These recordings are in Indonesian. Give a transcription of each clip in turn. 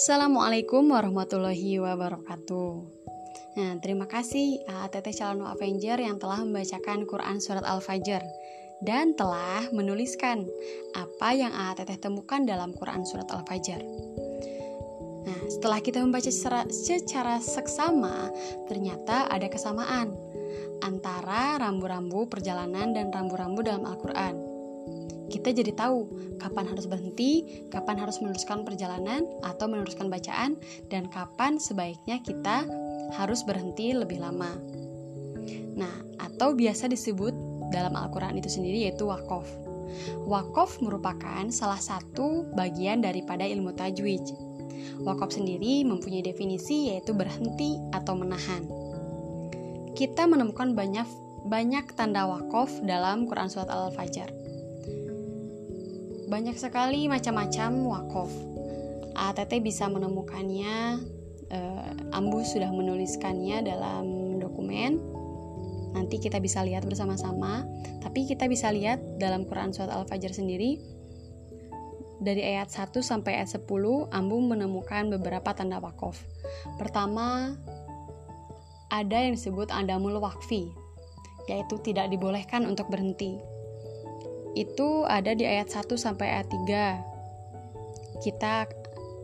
Assalamualaikum warahmatullahi wabarakatuh. Nah, terima kasih ATT Calon Avenger yang telah membacakan Quran Surat Al-Fajr dan telah menuliskan apa yang ATT temukan dalam Quran Surat Al-Fajr. Nah, setelah kita membaca secara, secara seksama, ternyata ada kesamaan antara rambu-rambu perjalanan dan rambu-rambu dalam Al-Quran kita jadi tahu kapan harus berhenti, kapan harus meneruskan perjalanan atau meneruskan bacaan, dan kapan sebaiknya kita harus berhenti lebih lama. Nah, atau biasa disebut dalam Al-Quran itu sendiri yaitu wakof. Wakof merupakan salah satu bagian daripada ilmu tajwid. Wakof sendiri mempunyai definisi yaitu berhenti atau menahan. Kita menemukan banyak banyak tanda wakof dalam Quran Surat Al-Fajr banyak sekali macam-macam wakof. ATT bisa menemukannya, uh, Ambu sudah menuliskannya dalam dokumen. Nanti kita bisa lihat bersama-sama. Tapi kita bisa lihat dalam Quran Surat Al-Fajr sendiri, dari ayat 1 sampai ayat 10, Ambu menemukan beberapa tanda wakof. Pertama, ada yang disebut adamul wakfi, yaitu tidak dibolehkan untuk berhenti itu ada di ayat 1 sampai ayat 3. Kita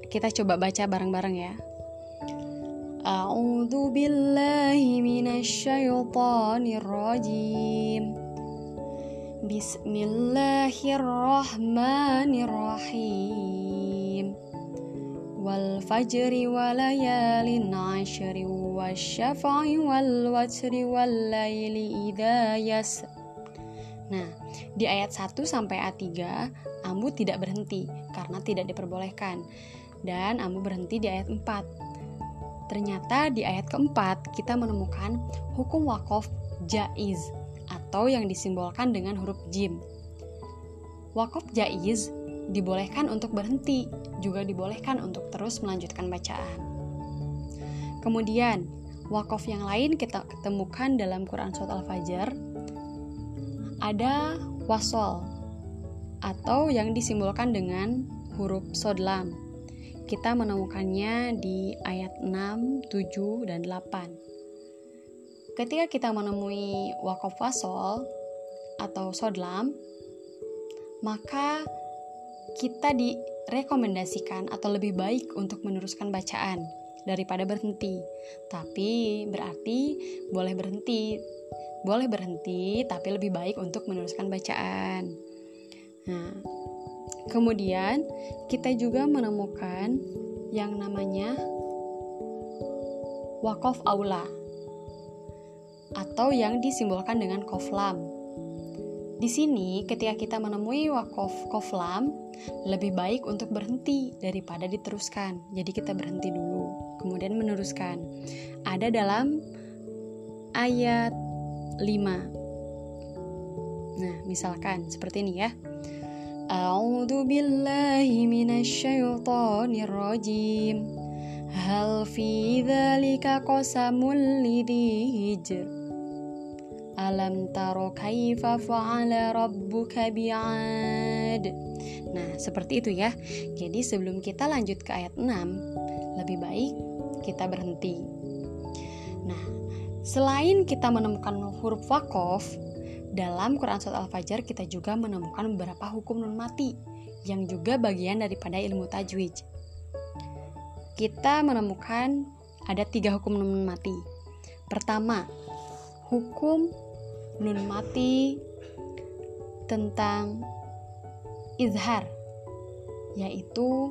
kita coba baca bareng-bareng ya. A'udzu billahi minasyaitonir rajim. Bismillahirrahmanirrahim. Wal fajri wa layalin 'ashri wasyafa'i wal watri wal laili idza Nah, di ayat 1 sampai ayat 3, Ambu tidak berhenti karena tidak diperbolehkan. Dan Ambu berhenti di ayat 4. Ternyata di ayat keempat kita menemukan hukum wakof jaiz atau yang disimbolkan dengan huruf jim. Wakof jaiz dibolehkan untuk berhenti, juga dibolehkan untuk terus melanjutkan bacaan. Kemudian, wakof yang lain kita ketemukan dalam Quran Surat Al-Fajr ada wasol atau yang disimbolkan dengan huruf sodlam. Kita menemukannya di ayat 6, 7, dan 8. Ketika kita menemui wakof wasol atau sodlam, maka kita direkomendasikan atau lebih baik untuk meneruskan bacaan daripada berhenti. Tapi berarti boleh berhenti boleh berhenti, tapi lebih baik untuk meneruskan bacaan. Nah, kemudian kita juga menemukan yang namanya wakof aula atau yang disimbolkan dengan koflam. Di sini, ketika kita menemui wakof koflam, lebih baik untuk berhenti daripada diteruskan. Jadi kita berhenti dulu, kemudian meneruskan. Ada dalam ayat 5 Nah, misalkan seperti ini ya. A'udzu billahi minasyaitonir rajim. Hal fi dzalika qasamul lidhi Alam taro kaifa fa'ala rabbuka bi'ad. Nah, seperti itu ya. Jadi sebelum kita lanjut ke ayat 6, lebih baik kita berhenti. Nah, Selain kita menemukan huruf wakof, dalam Quran Surat Al-Fajr kita juga menemukan beberapa hukum non mati yang juga bagian daripada ilmu tajwid. Kita menemukan ada tiga hukum nun mati. Pertama, hukum nun mati tentang izhar, yaitu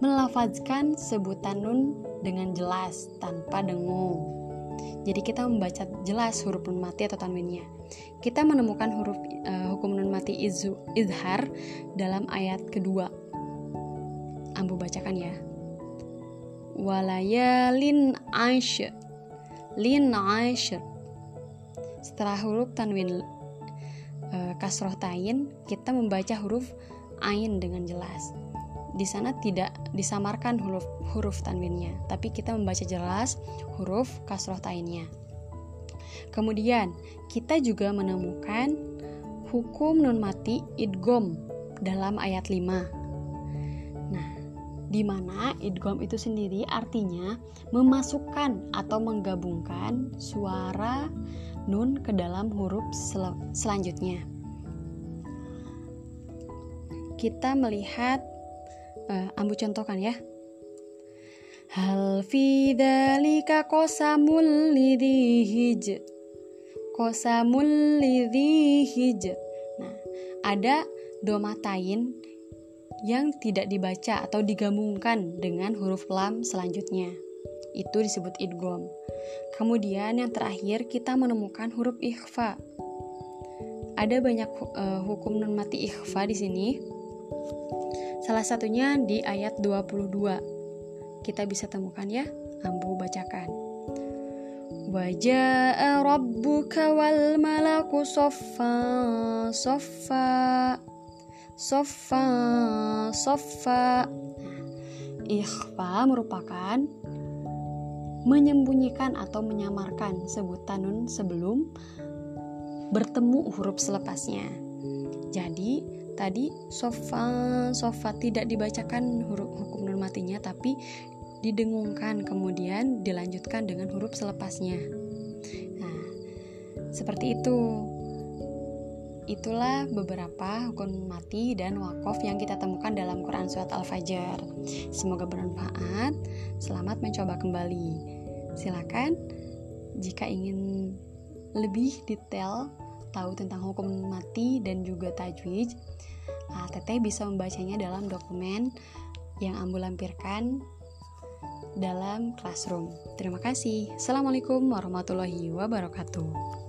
melafazkan sebutan nun dengan jelas tanpa dengung. Jadi kita membaca jelas huruf nun mati atau tanwinnya. Kita menemukan huruf uh, hukum nun mati izu, izhar dalam ayat kedua. Ambu bacakan ya. Walayalin aisyr. Lin. Setelah huruf tanwin uh, kasroh tain, kita membaca huruf ain dengan jelas di sana tidak disamarkan huruf huruf tanwinnya, tapi kita membaca jelas huruf kasroh tainnya. Kemudian, kita juga menemukan hukum nun mati idgom dalam ayat 5. Nah, di mana idgham itu sendiri artinya memasukkan atau menggabungkan suara nun ke dalam huruf sel selanjutnya. Kita melihat uh, ambu contohkan ya. Hal fi dzalika qasamul hij. Qasamul. Nah, ada domatain yang tidak dibaca atau digabungkan dengan huruf lam selanjutnya. Itu disebut idgham. Kemudian yang terakhir kita menemukan huruf ikhfa. Ada banyak uh, hukum non mati ikhfa di sini. Salah satunya di ayat 22. Kita bisa temukan ya. Ambu bacakan. Wajah rabbuka wal malaku soffa soffa sofa sofa ikhfa merupakan menyembunyikan atau menyamarkan sebutan nun sebelum bertemu huruf selepasnya jadi tadi sofa sofa tidak dibacakan huruf hukum nun matinya tapi didengungkan kemudian dilanjutkan dengan huruf selepasnya nah seperti itu Itulah beberapa hukum mati dan wakaf yang kita temukan dalam Quran Surat Al-Fajr. Semoga bermanfaat. Selamat mencoba kembali. Silakan jika ingin lebih detail tahu tentang hukum mati dan juga tajwid, ah, Teteh bisa membacanya dalam dokumen yang Ambu lampirkan dalam classroom. Terima kasih. Assalamualaikum warahmatullahi wabarakatuh.